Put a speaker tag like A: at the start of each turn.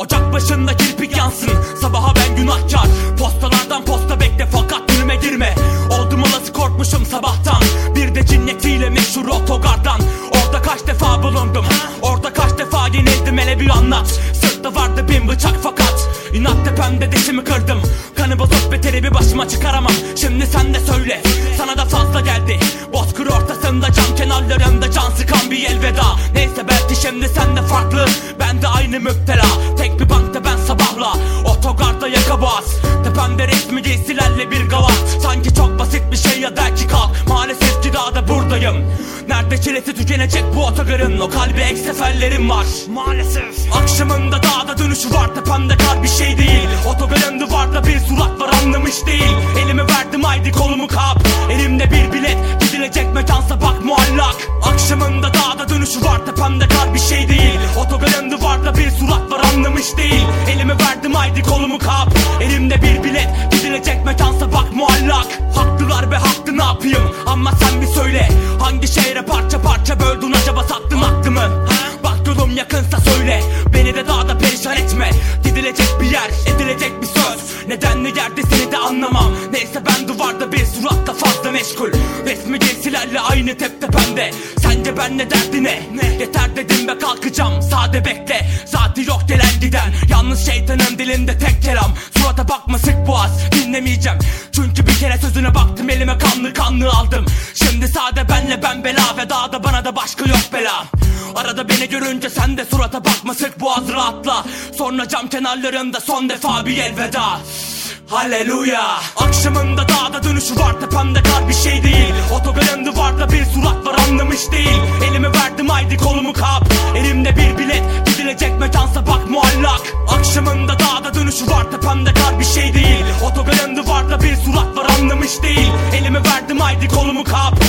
A: Ocak başında kirpik yansın. Sabaha ben günahkar. Postalardan posta bekle fakat günüme girme. Oldum olası korkmuşum sabahtan. Bir de cinnetiyle meşhur otogardan. Orada kaç defa bulundum? Orada kaç defa yenildim? Hele bir anlat. Sırtta vardı bin bıçak fakat. İnat tepemde dişimi kırdım. Kanı bozuk beteri bir başıma çıkaramam. Şimdi sen de söyle. Sana da fazla geldi. Bozkır ortasında cam kenarlarında can sıkan bir elveda. Neyse belki şimdi sen de farklı. Ben de aynı müptela. Tek bir bankta ben sabahla. Otogarda yaka boğaz. Tepemde resmi giysilerle bir gavat. Sanki çok basit bir şey ya belki kalk. Maalesef ki daha da buradayım. Nerede çilesi tükenecek bu otogarın O kalbi ek seferlerim var. Maalesef. Akşamında dağda dönüşü var. Tepemde kar bir şey değil. Otogarın duvarda bir surat var anlamış değil. Elimi verdim haydi kolumu kap Kar bir şey değil. Otogarın duvarda bir surat var anlamış değil. Elimi verdim haydi kolumu kap. Elimde bir bilet Gidilecek mekansa bak muallak. Haklılar be haklı ne yapayım? Ama sen bir söyle Hangi şehre parça parça böldün acaba sattın aklımı Bak yolum yakınsa söyle Beni de dağda perişan etme. Gidilecek bir yer edilecek bir söz. Nedenli yerde seni de anlamam. Neyse ben duvarda bir suratla fazla meşgul. Resmi giysilerle aynı tep tepemde Sence ben ne derdi ne? Yeter dedim ve kalkacağım. Sade bekle. Zaten yok gelen giden. Yalnız şeytanın dilinde tek kelam. Surata bakma sık boğaz. Dinlemeyeceğim. Çünkü bir kere sözüne baktım. Elime kanlı kanlı aldım. Şimdi sade benle ben bela. Ve dağda bana da başka yok bela. Arada beni görünce sen de surata bakma. Sık boğaz rahatla. Sonra cam kenarlarında son defa bir elveda Haleluya. Akşamında dağda dönüşü var tepemde kar bir şey değil. Otogarın duvarda bir surat var anlamış değil. Elimi verdim haydi kolumu kap. Elimde bir bilet gidilecek mekansa bak muallak. Akşamında dağda dönüşü var tepemde kar bir şey değil. Otogarın duvarda bir surat var anlamış değil. Elimi verdim haydi kolumu kap